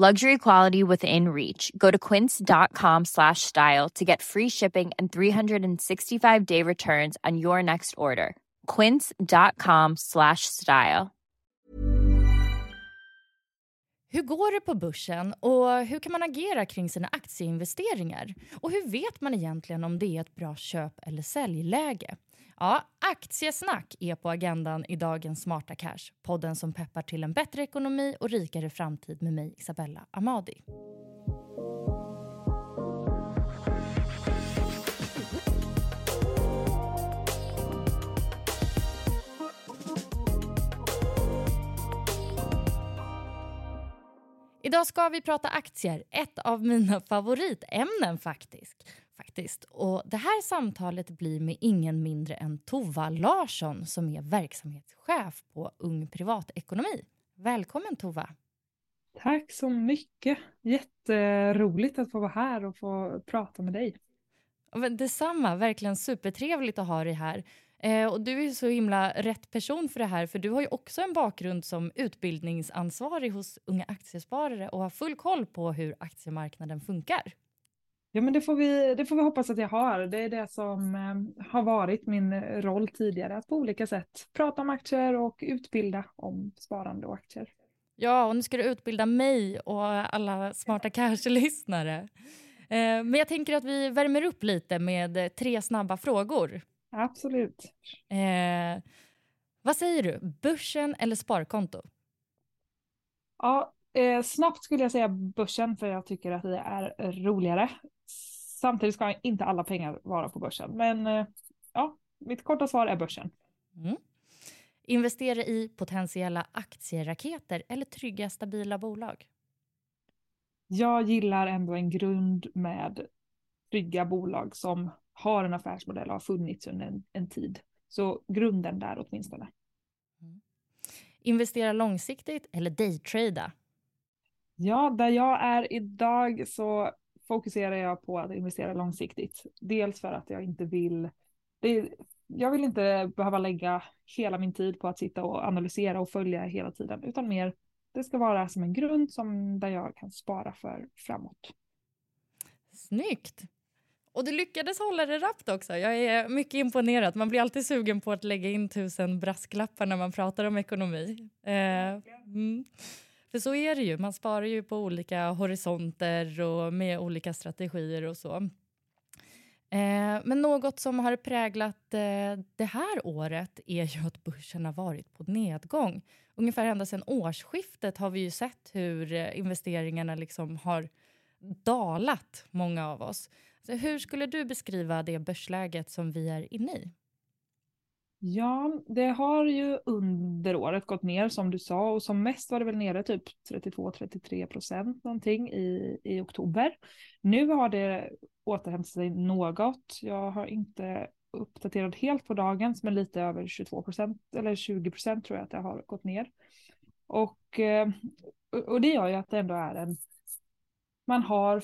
Luxury quality within reach. Go to quince.com slash style to get free shipping and 365-day returns on your next order. quince.com slash style. Hur går det på börsen och hur kan man agera kring sina aktieinvesteringar? Och hur vet man egentligen om det är ett bra köp eller säljläge? Ja, aktiesnack är på agendan i dagens Smarta Cash. Podden som peppar till en bättre ekonomi och rikare framtid med mig, Isabella Amadi. Idag ska vi prata aktier, ett av mina favoritämnen faktiskt faktiskt. Och det här samtalet blir med ingen mindre än Tova Larsson som är verksamhetschef på Ung Privatekonomi. Välkommen Tova! Tack så mycket! Jätteroligt att få vara här och få prata med dig. Detsamma, verkligen supertrevligt att ha dig här. Eh, och du är så himla rätt person för det här, för du har ju också en bakgrund som utbildningsansvarig hos Unga Aktiesparare och har full koll på hur aktiemarknaden funkar. Ja, men det får, vi, det får vi hoppas att jag har. Det är det som eh, har varit min roll tidigare, att på olika sätt prata om aktier och utbilda om sparande och aktier. Ja, och nu ska du utbilda mig och alla smarta cash-lyssnare. Eh, men jag tänker att vi värmer upp lite med tre snabba frågor. Absolut. Eh, vad säger du, börsen eller sparkonto? Ja, eh, snabbt skulle jag säga börsen för jag tycker att det är roligare. Samtidigt ska inte alla pengar vara på börsen, men eh, ja, mitt korta svar är börsen. Mm. Investera i potentiella aktieraketer eller trygga stabila bolag? Jag gillar ändå en grund med trygga bolag som har en affärsmodell och har funnits under en, en tid. Så grunden där åtminstone. Mm. Investera långsiktigt eller daytrada? Ja, där jag är idag så fokuserar jag på att investera långsiktigt. Dels för att jag inte vill, det, jag vill inte behöva lägga hela min tid på att sitta och analysera och följa hela tiden, utan mer det ska vara som en grund som där jag kan spara för framåt. Snyggt! Och du lyckades hålla det rappt också. Jag är mycket imponerad. Man blir alltid sugen på att lägga in tusen brasklappar när man pratar om ekonomi. Eh, mm. För så är det ju. Man sparar ju på olika horisonter och med olika strategier och så. Eh, men något som har präglat eh, det här året är ju att börsen har varit på nedgång. Ungefär ända sedan årsskiftet har vi ju sett hur eh, investeringarna liksom har dalat, många av oss. Så hur skulle du beskriva det börsläget som vi är inne i? Ja, det har ju under året gått ner som du sa och som mest var det väl nere typ 32-33 procent någonting i, i oktober. Nu har det återhämtat sig något. Jag har inte uppdaterat helt på dagens men lite över 22 procent eller 20 procent tror jag att det har gått ner. Eh, och, och det gör ju att det ändå är en man har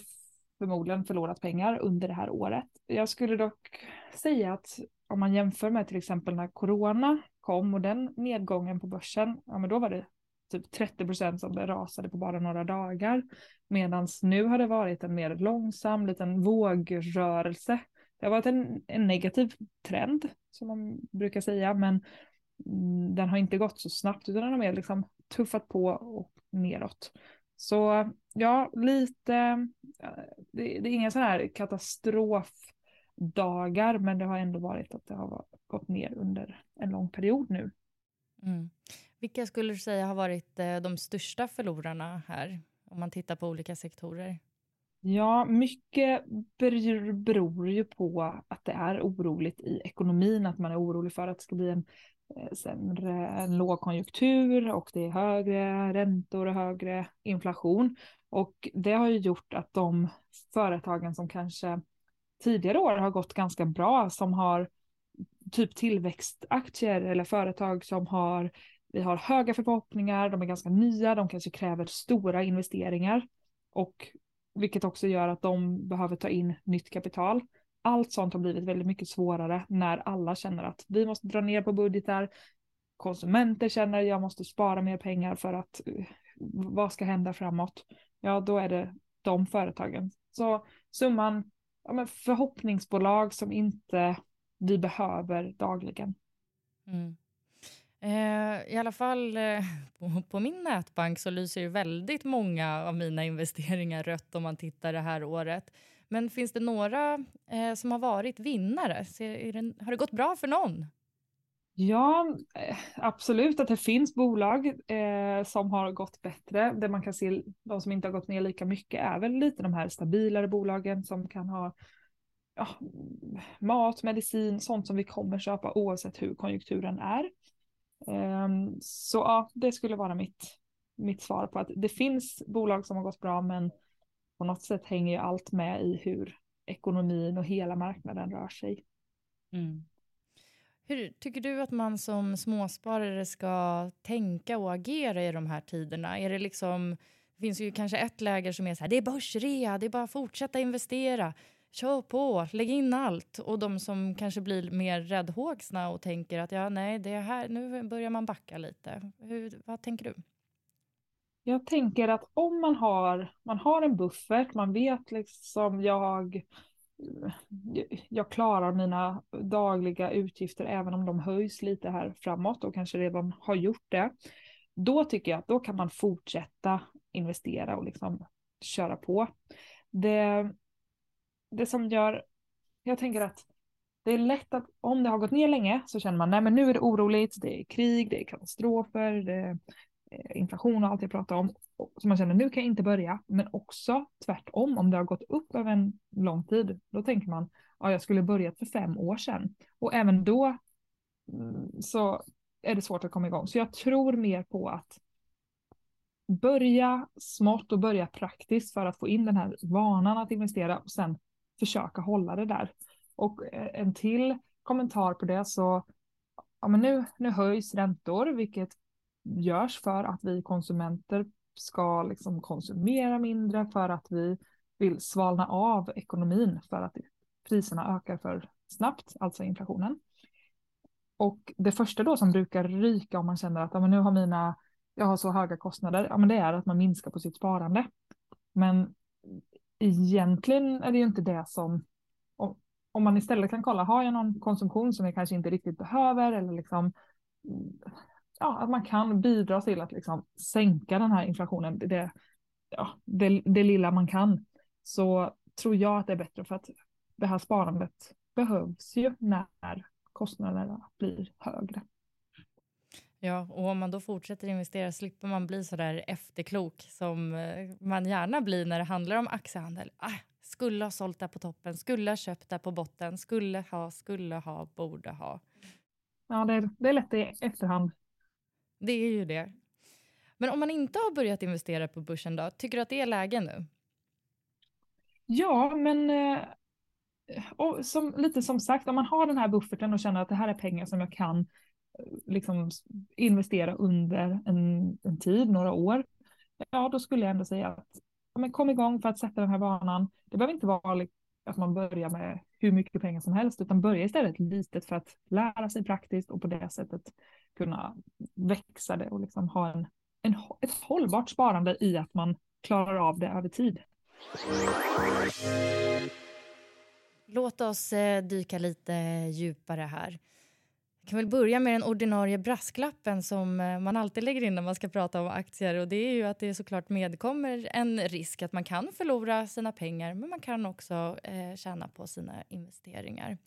förmodligen förlorat pengar under det här året. Jag skulle dock säga att om man jämför med till exempel när corona kom och den nedgången på börsen, ja men då var det typ 30 procent som det rasade på bara några dagar. Medan nu har det varit en mer långsam liten vågrörelse. Det har varit en, en negativ trend som man brukar säga, men mm, den har inte gått så snabbt utan den har mer liksom tuffat på och neråt. Så ja, lite, det, det är inga sådana här katastrof katastrofdagar, men det har ändå varit att det har gått ner under en lång period nu. Mm. Vilka skulle du säga har varit eh, de största förlorarna här, om man tittar på olika sektorer? Ja, mycket beror ju på att det är oroligt i ekonomin, att man är orolig för att det ska bli en eh, sämre en lågkonjunktur och det är högre räntor och högre inflation. Och det har ju gjort att de företagen som kanske tidigare år har gått ganska bra, som har typ tillväxtaktier eller företag som har vi har höga förhoppningar, de är ganska nya, de kanske kräver stora investeringar och vilket också gör att de behöver ta in nytt kapital. Allt sånt har blivit väldigt mycket svårare när alla känner att vi måste dra ner på budgetar. Konsumenter känner att jag måste spara mer pengar för att vad ska hända framåt? Ja, då är det de företagen. Så summan, ja, men förhoppningsbolag som inte vi behöver dagligen. Mm. Eh, I alla fall eh, på, på, min nätbank så lyser ju väldigt många av mina investeringar rött om man tittar det här året. Men finns det några eh, som har varit vinnare? Det, har det gått bra för någon? Ja, eh, absolut att det finns bolag eh, som har gått bättre. Det man kan se, de som inte har gått ner lika mycket är väl lite de här stabilare bolagen som kan ha ja, mat, medicin, sånt som vi kommer köpa oavsett hur konjunkturen är. Eh, så ja, det skulle vara mitt, mitt svar på att det finns bolag som har gått bra men på något sätt hänger ju allt med i hur ekonomin och hela marknaden rör sig. Mm. Hur tycker du att man som småsparare ska tänka och agera i de här tiderna? Är det liksom, det finns ju kanske ett läger som är så här, det är börsrea, det är bara att fortsätta investera kör på, lägg in allt. Och de som kanske blir mer räddhågsna och tänker att ja, nej, det här, nu börjar man backa lite. Hur, vad tänker du? Jag tänker att om man har, man har en buffert, man vet liksom jag, jag klarar mina dagliga utgifter även om de höjs lite här framåt och kanske redan har gjort det. Då tycker jag att då kan man fortsätta investera och liksom köra på. Det, det som gör, jag tänker att det är lätt att om det har gått ner länge så känner man nej men nu är det oroligt, det är krig, det är katastrofer, det är Eh, inflation och allt jag pratar om. Så man känner nu kan jag inte börja. Men också tvärtom, om det har gått upp över en lång tid, då tänker man ja jag skulle börjat för fem år sedan. Och även då mm, så är det svårt att komma igång. Så jag tror mer på att börja smått och börja praktiskt för att få in den här vanan att investera och sen försöka hålla det där. Och eh, en till kommentar på det så, ja men nu, nu höjs räntor, vilket görs för att vi konsumenter ska liksom konsumera mindre för att vi vill svalna av ekonomin för att priserna ökar för snabbt, alltså inflationen. Och det första då som brukar ryka om man känner att ja, men nu har mina, jag har så höga kostnader, ja men det är att man minskar på sitt sparande. Men egentligen är det ju inte det som, om, om man istället kan kolla, har jag någon konsumtion som jag kanske inte riktigt behöver eller liksom, ja, att man kan bidra till att liksom sänka den här inflationen, det, ja, det, det lilla man kan, så tror jag att det är bättre för att det här sparandet behövs ju när kostnaderna blir högre. Ja, och om man då fortsätter investera slipper man bli så där efterklok som eh, man gärna blir när det handlar om aktiehandel. Ah, skulle ha sålt där på toppen, skulle ha köpt där på botten, skulle ha, skulle ha, borde ha. Ja, det är, det är lätt i efterhand. Det är ju det. Men om man inte har börjat investera på börsen då, tycker du att det är läge nu? Ja, men eh, och som, lite som sagt, om man har den här bufferten och känner att det här är pengar som jag kan eh, liksom investera under en, en tid, några år, ja då skulle jag ändå säga att men kom igång för att sätta den här banan. Det behöver inte vara att man börjar med hur mycket pengar som helst, utan börja istället litet för att lära sig praktiskt och på det sättet kunna växa det och liksom ha en, en, ett hållbart sparande i att man klarar av det över tid. Låt oss eh, dyka lite djupare här. Jag kan väl börja med den ordinarie brasklappen som eh, man alltid lägger in när man ska prata om aktier och det är ju att det såklart medkommer en risk att man kan förlora sina pengar men man kan också eh, tjäna på sina investeringar.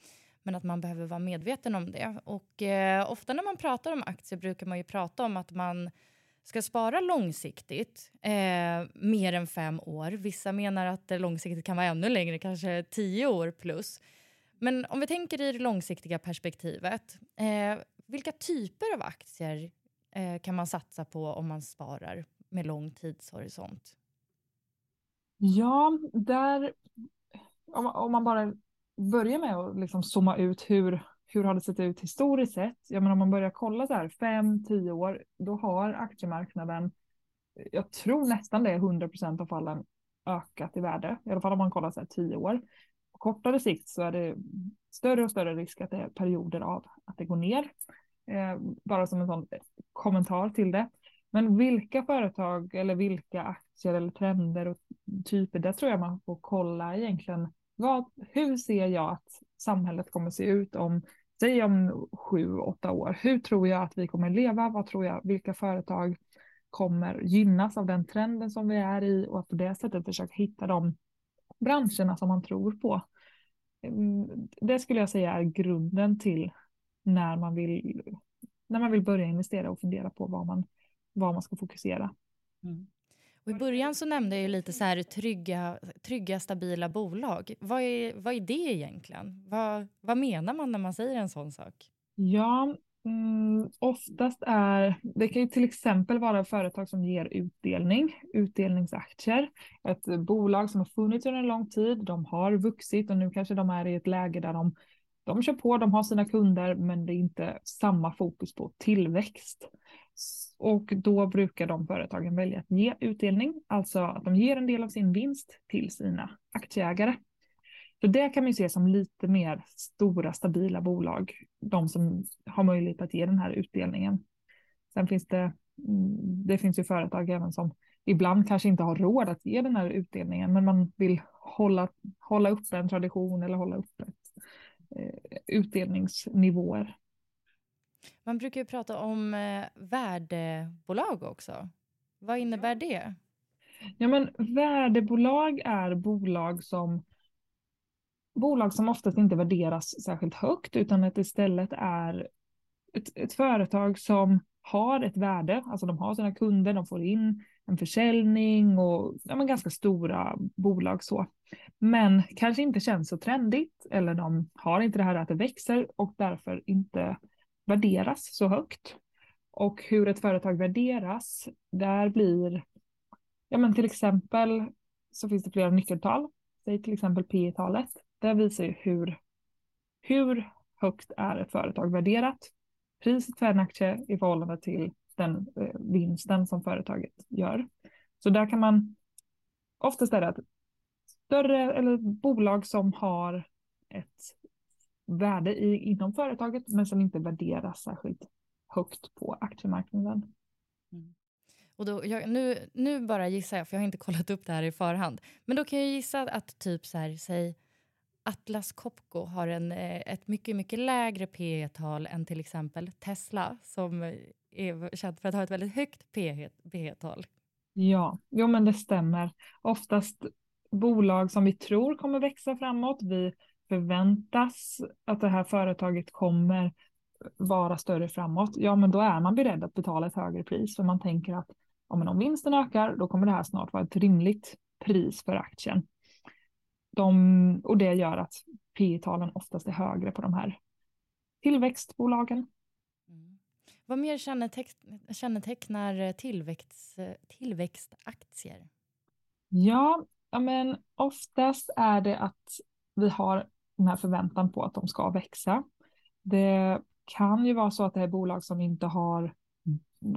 Men att man behöver vara medveten om det. Och eh, ofta när man pratar om aktier brukar man ju prata om att man ska spara långsiktigt, eh, mer än fem år. Vissa menar att det långsiktigt kan vara ännu längre, kanske tio år plus. Men om vi tänker i det långsiktiga perspektivet, eh, vilka typer av aktier eh, kan man satsa på om man sparar med lång tidshorisont? Ja, där, om, om man bara Börja med att liksom zooma ut hur, hur har det sett ut historiskt sett? Jag menar om man börjar kolla så här fem, tio år, då har aktiemarknaden, jag tror nästan det är 100 procent av fallen ökat i värde, i alla fall om man kollar så här tio år På kortare sikt så är det större och större risk att det är perioder av att det går ner. Eh, bara som en sån kommentar till det. Men vilka företag eller vilka aktier eller trender och typer, där tror jag man får kolla egentligen. Vad, hur ser jag att samhället kommer se ut om, säg om sju, åtta år? Hur tror jag att vi kommer leva? Vad tror jag, vilka företag kommer gynnas av den trenden som vi är i och att på det sättet försöka hitta de branscherna som man tror på. Mm, det skulle jag säga är grunden till när man vill, när man vill börja investera och fundera på vad man, vad man ska fokusera. Mm. Och I början så nämnde jag lite så här trygga, trygga stabila bolag. Vad är, vad är det egentligen? Vad, vad menar man när man säger en sån sak? Ja, Mm, oftast är, det kan ju till exempel vara företag som ger utdelning, utdelningsaktier. Ett bolag som har funnits under en lång tid, de har vuxit och nu kanske de är i ett läge där de, de kör på, de har sina kunder men det är inte samma fokus på tillväxt. Och då brukar de företagen välja att ge utdelning, alltså att de ger en del av sin vinst till sina aktieägare. Så det kan man ju se som lite mer stora stabila bolag, de som har möjlighet att ge den här utdelningen. Sen finns det, mm, det finns ju företag även som ibland kanske inte har råd att ge den här utdelningen, men man vill hålla, hålla upp en tradition eller hålla upp ett, eh, utdelningsnivåer. Man brukar ju prata om eh, värdebolag också. Vad innebär det? Ja, men värdebolag är bolag som bolag som oftast inte värderas särskilt högt utan att istället är ett, ett företag som har ett värde, alltså de har sina kunder, de får in en försäljning och ja, men ganska stora bolag så. Men kanske inte känns så trendigt eller de har inte det här att det växer och därför inte värderas så högt. Och hur ett företag värderas, där blir, ja men till exempel så finns det flera nyckeltal, säg till exempel P talet det visar ju hur, hur högt är ett företag värderat. Priset för en aktie i förhållande till den eh, vinsten som företaget gör. Så där kan man oftast är det att större eller bolag som har ett värde i, inom företaget men som inte värderas särskilt högt på aktiemarknaden. Mm. Och då, jag, nu, nu bara gissar jag, för jag har inte kollat upp det här i förhand. Men då kan jag gissa att typ så här, säg Atlas Copco har en, eh, ett mycket, mycket lägre P tal än till exempel Tesla som är känd för att ha ett väldigt högt P tal Ja, jo men det stämmer. Oftast bolag som vi tror kommer växa framåt. Vi förväntas att det här företaget kommer vara större framåt. Ja, men då är man beredd att betala ett högre pris för man tänker att om vinsten ökar, då kommer det här snart vara ett rimligt pris för aktien de, och det gör att P talen oftast är högre på de här tillväxtbolagen. Mm. Vad mer kännetecknar tillväxt, tillväxtaktier? Ja, men oftast är det att vi har den här förväntan på att de ska växa. Det kan ju vara så att det är bolag som inte har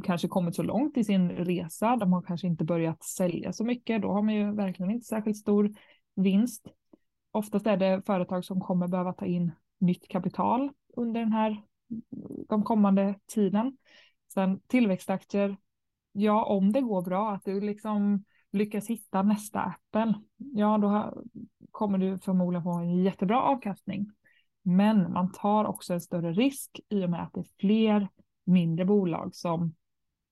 kanske kommit så långt i sin resa, de har kanske inte börjat sälja så mycket, då har man ju verkligen inte särskilt stor vinst. Oftast är det företag som kommer behöva ta in nytt kapital under den här de kommande tiden. Sen tillväxtaktier, ja om det går bra, att du liksom lyckas hitta nästa Apple, ja då kommer du förmodligen få en jättebra avkastning. Men man tar också en större risk i och med att det är fler mindre bolag som,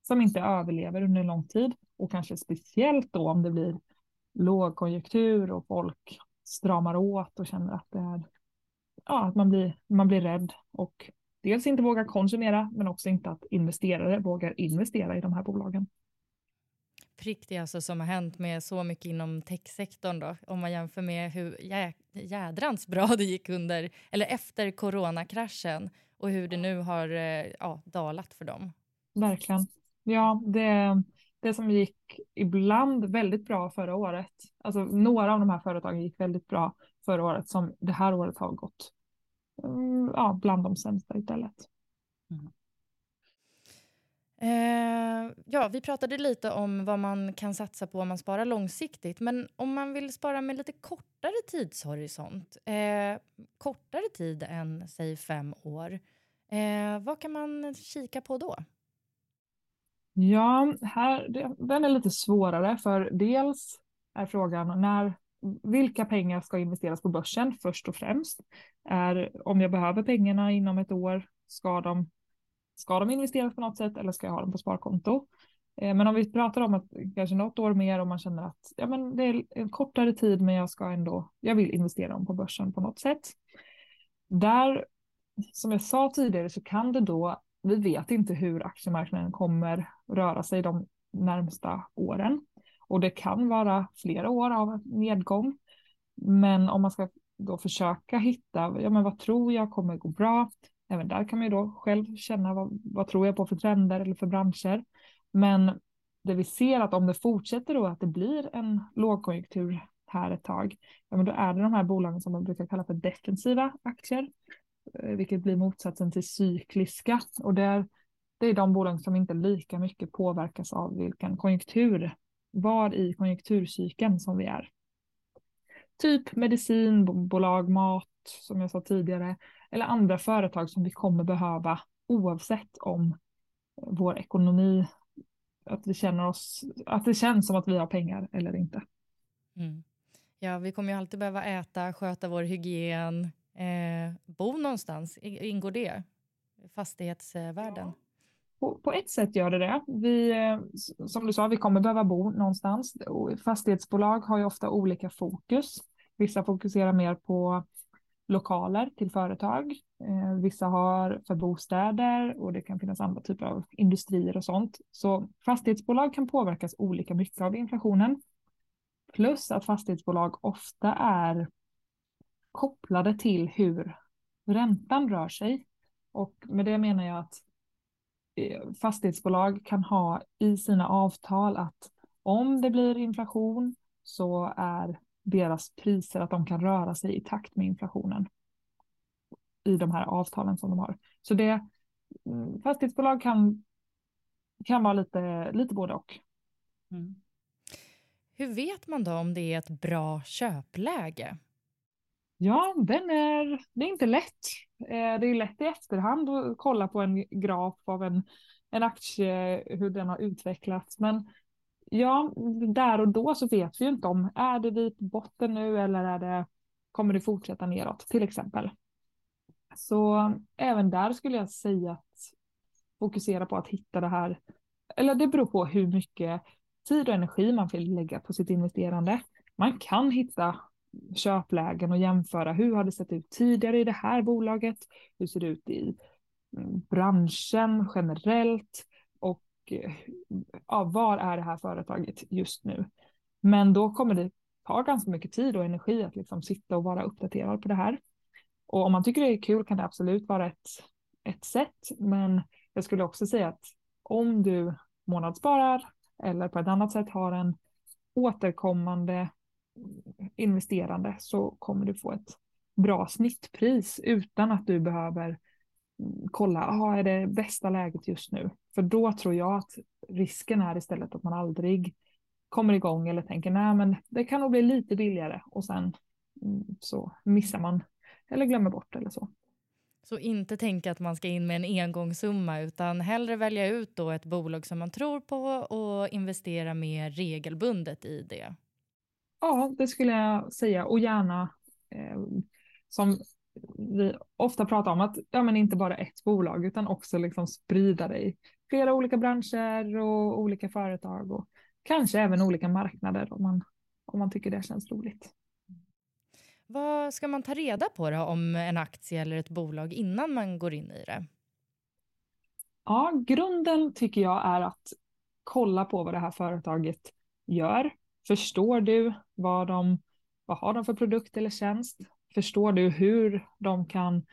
som inte överlever under lång tid och kanske speciellt då om det blir lågkonjunktur och folk stramar åt och känner att det är ja, att man blir, man blir rädd och dels inte vågar konsumera men också inte att investerare vågar investera i de här bolagen. Prick det alltså som har hänt med så mycket inom techsektorn då, om man jämför med hur jä jädrans bra det gick under, eller efter coronakraschen och hur det nu har eh, ja, dalat för dem. Verkligen. Ja, det, det som gick ibland väldigt bra förra året, alltså några av de här företagen gick väldigt bra förra året som det här året har gått mm, ja, bland de sämsta istället. Mm. Eh, ja, vi pratade lite om vad man kan satsa på om man sparar långsiktigt. Men om man vill spara med lite kortare tidshorisont, eh, kortare tid än säg fem år, eh, vad kan man kika på då? Ja, här, den är lite svårare för dels är frågan när, vilka pengar ska investeras på börsen först och främst? Är, om jag behöver pengarna inom ett år, ska de Ska de investeras på något sätt eller ska jag ha dem på sparkonto? Eh, men om vi pratar om att kanske något år mer och man känner att ja, men det är en kortare tid men jag ska ändå, jag vill investera dem på börsen på något sätt. Där, som jag sa tidigare så kan det då, vi vet inte hur aktiemarknaden kommer röra sig de närmsta åren. Och det kan vara flera år av nedgång. Men om man ska då försöka hitta, ja men vad tror jag kommer gå bra? Även där kan man ju då själv känna vad, vad tror jag på för trender eller för branscher. Men det vi ser att om det fortsätter då att det blir en lågkonjunktur här ett tag, ja men då är det de här bolagen som man brukar kalla för defensiva aktier, eh, vilket blir motsatsen till cykliska. Och det är, det är de bolag som inte lika mycket påverkas av vilken konjunktur, var i konjunkturcykeln som vi är. Typ medicinbolag, mat, som jag sa tidigare, eller andra företag som vi kommer behöva oavsett om vår ekonomi, att vi känner oss, att det känns som att vi har pengar eller inte. Mm. Ja, vi kommer ju alltid behöva äta, sköta vår hygien, eh, bo någonstans. Ingår det? Fastighetsvärden? Ja. På, på, ett sätt gör det det. Vi, eh, som du sa, vi kommer behöva bo någonstans. Fastighetsbolag har ju ofta olika fokus. Vissa fokuserar mer på lokaler till företag. Eh, vissa har för bostäder och det kan finnas andra typer av industrier och sånt. Så fastighetsbolag kan påverkas olika mycket av inflationen. Plus att fastighetsbolag ofta är kopplade till hur räntan rör sig. Och med det menar jag att eh, fastighetsbolag kan ha i sina avtal att om det blir inflation så är deras priser, att de kan röra sig i takt med inflationen i de här avtalen som de har. Så det, mm, fastighetsbolag kan, kan vara lite, lite både och. Mm. Hur vet man då om det är ett bra köpläge? Ja, den är, det är inte lätt. Eh, det är lätt i efterhand att kolla på en graf av en, en aktie, hur den har utvecklats. Men ja, där och då så vet vi ju inte om, är det vid botten nu eller är det, kommer det fortsätta neråt till exempel. Så även där skulle jag säga att fokusera på att hitta det här, eller det beror på hur mycket tid och energi man vill lägga på sitt investerande. Man kan hitta köplägen och jämföra hur har det sett ut tidigare i det här bolaget, hur ser det ut i mm, branschen generellt, ja, var är det här företaget just nu? Men då kommer det ta ganska mycket tid och energi att liksom sitta och vara uppdaterad på det här. Och om man tycker det är kul kan det absolut vara ett, ett sätt. Men jag skulle också säga att om du månadssparar eller på ett annat sätt har en återkommande investerande så kommer du få ett bra snittpris utan att du behöver kolla, aha, är det bästa läget just nu? För då tror jag att risken är istället att man aldrig kommer igång eller tänker nej men det kan nog bli lite billigare och sen mm, så missar man eller glömmer bort eller så. Så inte tänka att man ska in med en engångssumma utan hellre välja ut då ett bolag som man tror på och investera mer regelbundet i det? Ja, det skulle jag säga och gärna eh, som vi ofta pratar om att ja, men inte bara ett bolag utan också liksom sprida det i flera olika branscher och olika företag och kanske även olika marknader om man, om man tycker det känns roligt. Vad ska man ta reda på då om en aktie eller ett bolag innan man går in i det? Ja, grunden tycker jag är att kolla på vad det här företaget gör. Förstår du vad de vad har de för produkt eller tjänst? Förstår du hur de kan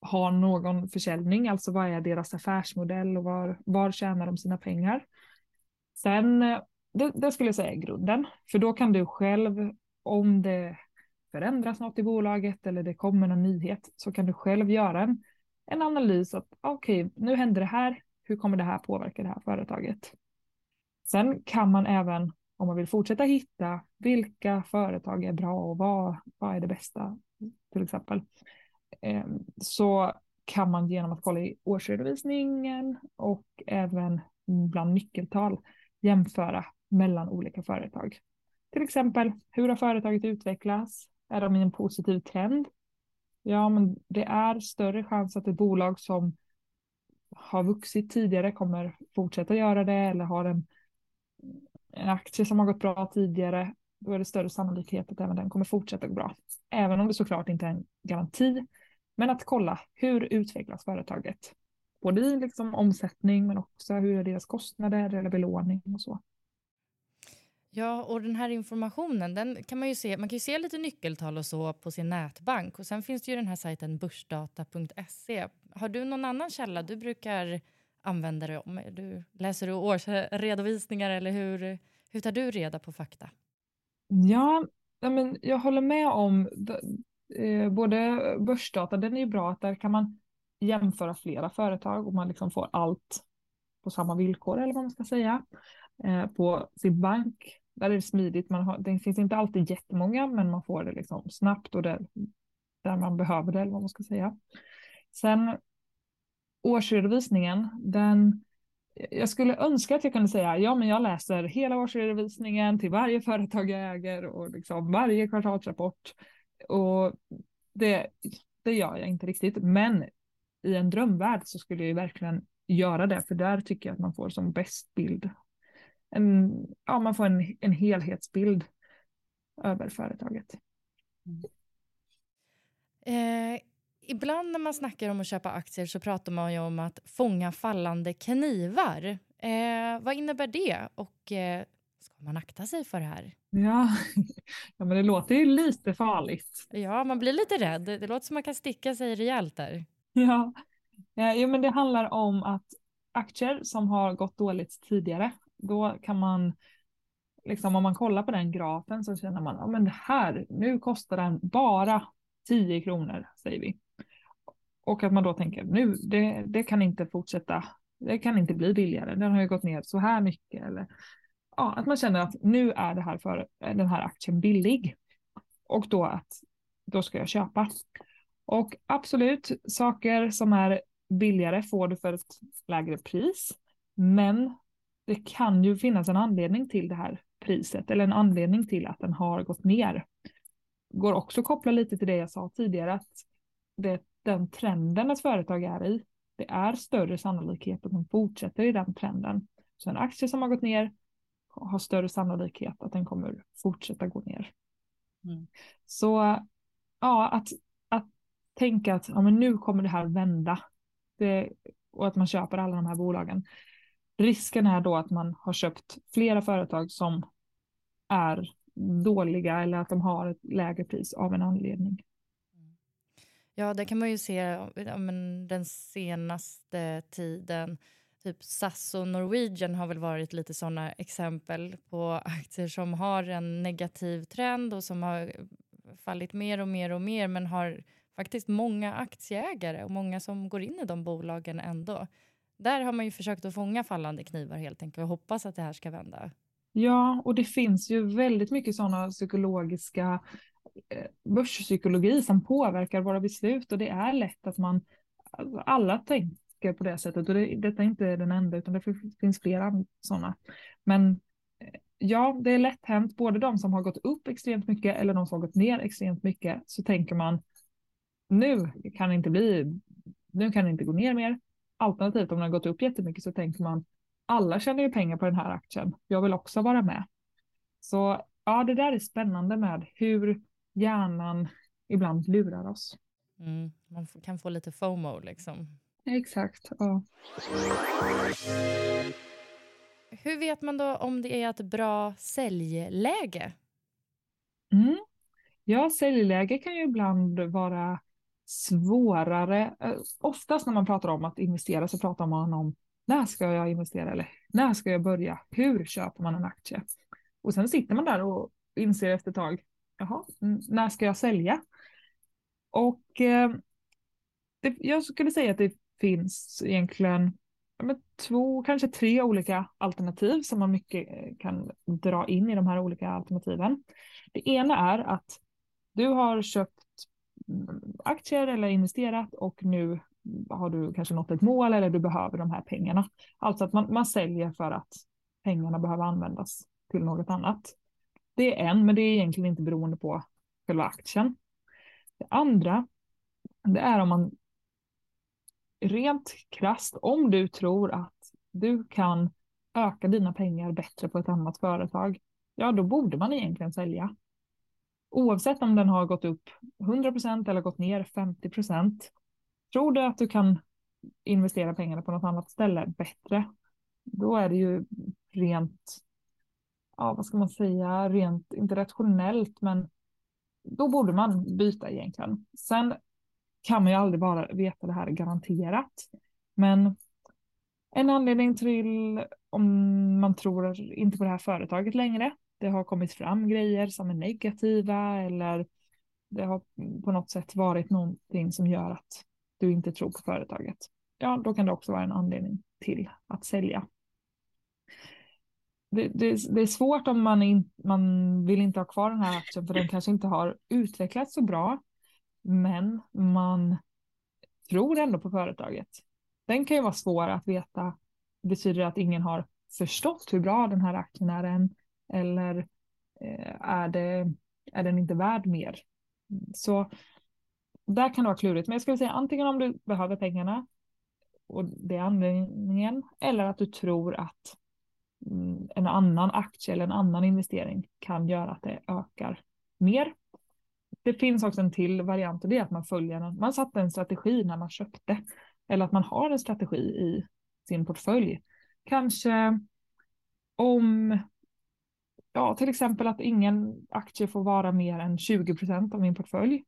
ha någon försäljning, alltså vad är deras affärsmodell och var, var tjänar de sina pengar? Sen, eh, det, det skulle jag säga är grunden, för då kan du själv, om det förändras något i bolaget eller det kommer någon nyhet, så kan du själv göra en, en analys att ah, okej, okay, nu händer det här, hur kommer det här påverka det här företaget? Sen kan man även om man vill fortsätta hitta vilka företag är bra och vad, vad är det bästa till exempel. Ehm, så kan man genom att kolla i årsredovisningen och även bland nyckeltal jämföra mellan olika företag. Till exempel, hur har företaget utvecklats? Är de i en positiv trend? Ja, men det är större chans att ett bolag som har vuxit tidigare kommer fortsätta göra det eller har en en aktie som har gått bra tidigare, då är det större sannolikhet att även den kommer fortsätta gå bra. Även om det såklart inte är en garanti. Men att kolla hur utvecklas företaget? Både i liksom omsättning men också hur är deras kostnader eller belåning och så. Ja, och den här informationen den kan man ju se. Man kan ju se lite nyckeltal och så på sin nätbank och sen finns det ju den här sajten börsdata.se. Har du någon annan källa du brukar använder dig om? Du, läser du årsredovisningar eller hur, hur tar du reda på fakta? Ja, men jag håller med om eh, både börsdata, den är ju bra att där kan man jämföra flera företag och man liksom får allt på samma villkor eller vad man ska säga. Eh, på sin bank, där är det smidigt, man har, det finns inte alltid jättemånga men man får det liksom snabbt och där, där man behöver det eller vad man ska säga. Sen årsredovisningen, den, jag skulle önska att jag kunde säga, ja men jag läser hela årsredovisningen till varje företag jag äger och liksom varje kvartalsrapport. Och det, det gör jag inte riktigt, men i en drömvärld så skulle jag verkligen göra det, för där tycker jag att man får som bäst bild. En, ja, man får en, en helhetsbild över företaget. Mm. Eh, ibland när man snackar om att köpa aktier så pratar man ju om att fånga fallande knivar. Eh, vad innebär det och eh, ska man akta sig för det här? Ja. ja, men det låter ju lite farligt. Ja, man blir lite rädd. Det låter som man kan sticka sig rejält där. Ja, ja jo, men det handlar om att aktier som har gått dåligt tidigare, då kan man liksom om man kollar på den grafen så känner man, ja men det här, nu kostar den bara 10 kronor säger vi. Och att man då tänker nu, det, det kan inte fortsätta, det kan inte bli billigare, den har ju gått ner så här mycket. Eller, ja, att man känner att nu är det här för, eh, den här aktien billig. Och då att då ska jag köpa. Och absolut, saker som är billigare får du för ett lägre pris. Men det kan ju finnas en anledning till det här priset eller en anledning till att den har gått ner. Går också koppla lite till det jag sa tidigare att det den trenden ett företag är i, det är större sannolikhet att de fortsätter i den trenden. Så en aktie som har gått ner har större sannolikhet att den kommer fortsätta gå ner. Mm. Så ja, att, att tänka att ja, men nu kommer det här vända det, och att man köper alla de här bolagen. Risken är då att man har köpt flera företag som är dåliga eller att de har ett lägre pris av en anledning. Ja, det kan man ju se ja, men den senaste tiden. Typ SAS och Norwegian har väl varit lite sådana exempel på aktier som har en negativ trend och som har fallit mer och mer och mer men har faktiskt många aktieägare och många som går in i de bolagen ändå. Där har man ju försökt att fånga fallande knivar helt enkelt och hoppas att det här ska vända. Ja, och det finns ju väldigt mycket sådana psykologiska Eh, börspsykologi som påverkar våra beslut och det är lätt att man alltså, alla tänker på det sättet och det, detta är inte den enda utan det finns flera sådana. Men eh, ja, det är lätt hänt, både de som har gått upp extremt mycket eller de som har gått ner extremt mycket så tänker man nu kan det inte bli, nu kan det inte gå ner mer. Alternativt om den har gått upp jättemycket så tänker man alla tjänar ju pengar på den här aktien. Jag vill också vara med. Så ja, det där är spännande med hur hjärnan ibland lurar oss. Mm, man kan få lite FOMO liksom. Exakt. Ja. Hur vet man då om det är ett bra säljläge? Mm. Ja, säljläge kan ju ibland vara svårare. Oftast när man pratar om att investera så pratar man om när ska jag investera eller när ska jag börja? Hur köper man en aktie? Och sen sitter man där och inser efter ett tag, jaha, mm, när ska jag sälja? Och eh, det, jag skulle säga att det finns egentligen ja, två, kanske tre olika alternativ som man mycket eh, kan dra in i de här olika alternativen. Det ena är att du har köpt mm, aktier eller investerat och nu har du kanske nått ett mål eller du behöver de här pengarna. Alltså att man, man säljer för att pengarna behöver användas till något annat. Det är en, men det är egentligen inte beroende på själva aktien. Det andra, det är om man rent krast, om du tror att du kan öka dina pengar bättre på ett annat företag, ja då borde man egentligen sälja. Oavsett om den har gått upp 100% eller gått ner 50%. Tror du att du kan investera pengarna på något annat ställe bättre, då är det ju rent, ja vad ska man säga, rent, internationellt. men då borde man byta egentligen. Sen kan man ju aldrig bara veta det här garanterat. Men en anledning till om man tror inte på det här företaget längre, det har kommit fram grejer som är negativa eller det har på något sätt varit någonting som gör att du inte tror på företaget. Ja, då kan det också vara en anledning till att sälja. Det, det, det är svårt om man, in, man vill inte ha kvar den här aktien för den kanske inte har utvecklats så bra men man tror ändå på företaget. Den kan ju vara svår att veta. Betyder det att ingen har förstått hur bra den här aktien är än? Eller eh, är, det, är den inte värd mer? Så där kan det vara klurigt. Men jag skulle säga antingen om du behöver pengarna och det är anledningen, eller att du tror att Mm, en annan aktie eller en annan investering kan göra att det ökar mer det finns också en till variant och det är att man följer, en, man satte en strategi när man köpte. Eller att man har en strategi i sin portfölj. Kanske om, ja till exempel att ingen aktie får vara mer än 20 procent av min portfölj.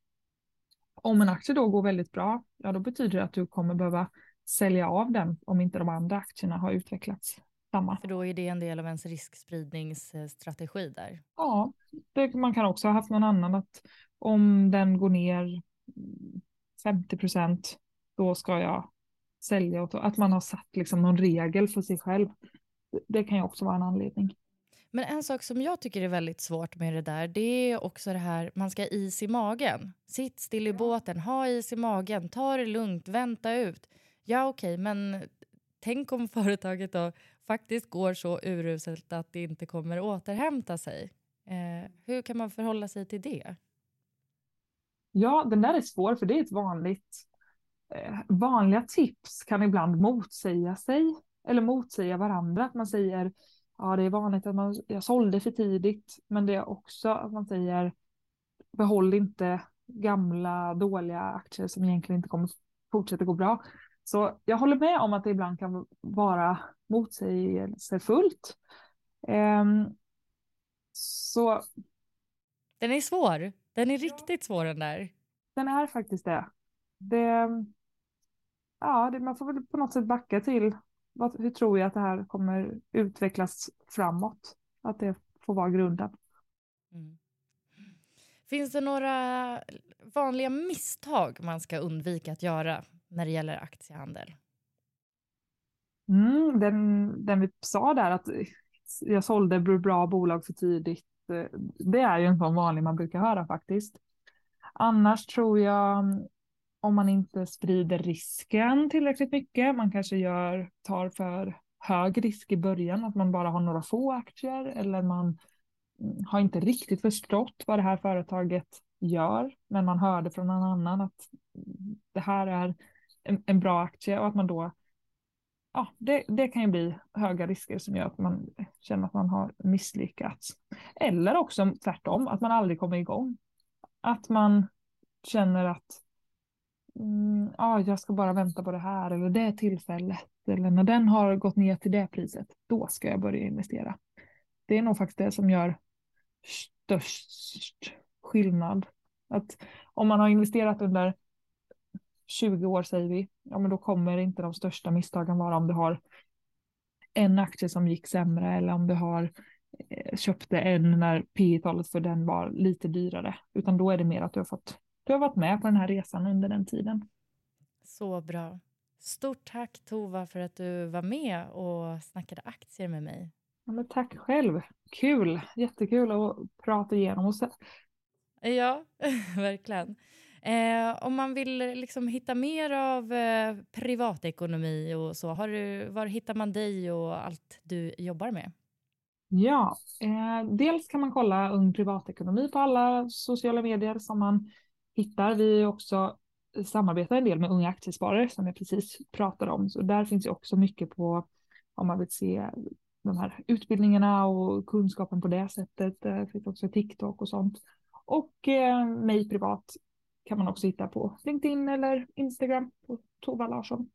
Om en aktie då går väldigt bra, ja då betyder det att du kommer behöva sälja av den om inte de andra aktierna har utvecklats samma. För då är det en del av ens riskspridningsstrategi där? Ja, det, man kan också ha haft någon annan att om den går ner 50 procent, då ska jag sälja. Och att man har satt liksom någon regel för sig själv. Det kan ju också vara en anledning. Men en sak som jag tycker är väldigt svårt med det där, det är också det här, man ska ha is i magen. Sitt still i båten, ha is i magen, ta det lugnt, vänta ut. Ja, okej, okay, men tänk om företaget då faktiskt går så uruselt att det inte kommer återhämta sig. Eh, hur kan man förhålla sig till det? Ja, den där är svår för det är ett vanligt, eh, vanliga tips kan ibland motsäga sig eller motsäga varandra. Att man säger, ja det är vanligt att man, jag sålde för tidigt, men det är också att man säger, behåll inte gamla dåliga aktier som egentligen inte kommer fortsätta gå bra. Så jag håller med om att det ibland kan vara motsägelsefullt. Um, så. Den är svår. Den är riktigt svår den där. Den är faktiskt det. det ja, det, man får väl på något sätt backa till vad, hur tror jag att det här kommer utvecklas framåt. Att det får vara grunden. Mm. Finns det några vanliga misstag man ska undvika att göra när det gäller aktiehandel? Mm, den, den vi sa där att jag sålde bra bolag för tidigt. Eh, det är ju en sån vanlig man brukar höra faktiskt. Annars tror jag om man inte sprider risken tillräckligt mycket, man kanske gör, tar för hög risk i början, att man bara har några få aktier eller man mm, har inte riktigt förstått vad det här företaget gör, men man hörde från någon annan att det här är en, en bra aktie och att man då ja, det, det kan ju bli höga risker som gör att man känner att man har misslyckats. Eller också tvärtom, att man aldrig kommer igång. Att man känner att mm, ja, jag ska bara vänta på det här eller det tillfället. Eller när den har gått ner till det priset, då ska jag börja investera. Det är nog faktiskt det som gör störst skillnad. Att om man har investerat under 20 år säger vi, ja men då kommer inte de största misstagen vara om du har en aktie som gick sämre eller om du har eh, köpte en när P talet för den var lite dyrare, utan då är det mer att du har fått du har varit med på den här resan under den tiden. Så bra. Stort tack Tova för att du var med och snackade aktier med mig. Ja, tack själv. Kul, jättekul att prata igenom oss. Ja, verkligen. Eh, om man vill liksom hitta mer av eh, privatekonomi och så, har du, var hittar man dig och allt du jobbar med? Ja, eh, dels kan man kolla Ung Privatekonomi på alla sociala medier som man hittar. Vi också samarbetar en del med unga aktiesparare som jag precis pratade om, så där finns ju också mycket på om man vill se de här utbildningarna och kunskapen på det sättet. Det finns också TikTok och sånt. Och eh, mig privat kan man också hitta på LinkedIn eller Instagram på Tova Larsson.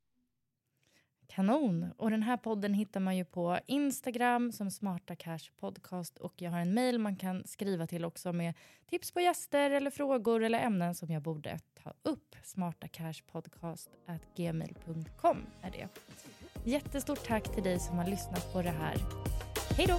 Kanon! Och den här podden hittar man ju på Instagram som Smarta Cash Podcast och jag har en mail man kan skriva till också med tips på gäster eller frågor eller ämnen som jag borde ta upp. smartacashpodcast@gmail.com är det. Jättestort tack till dig som har lyssnat på det här. Hej då!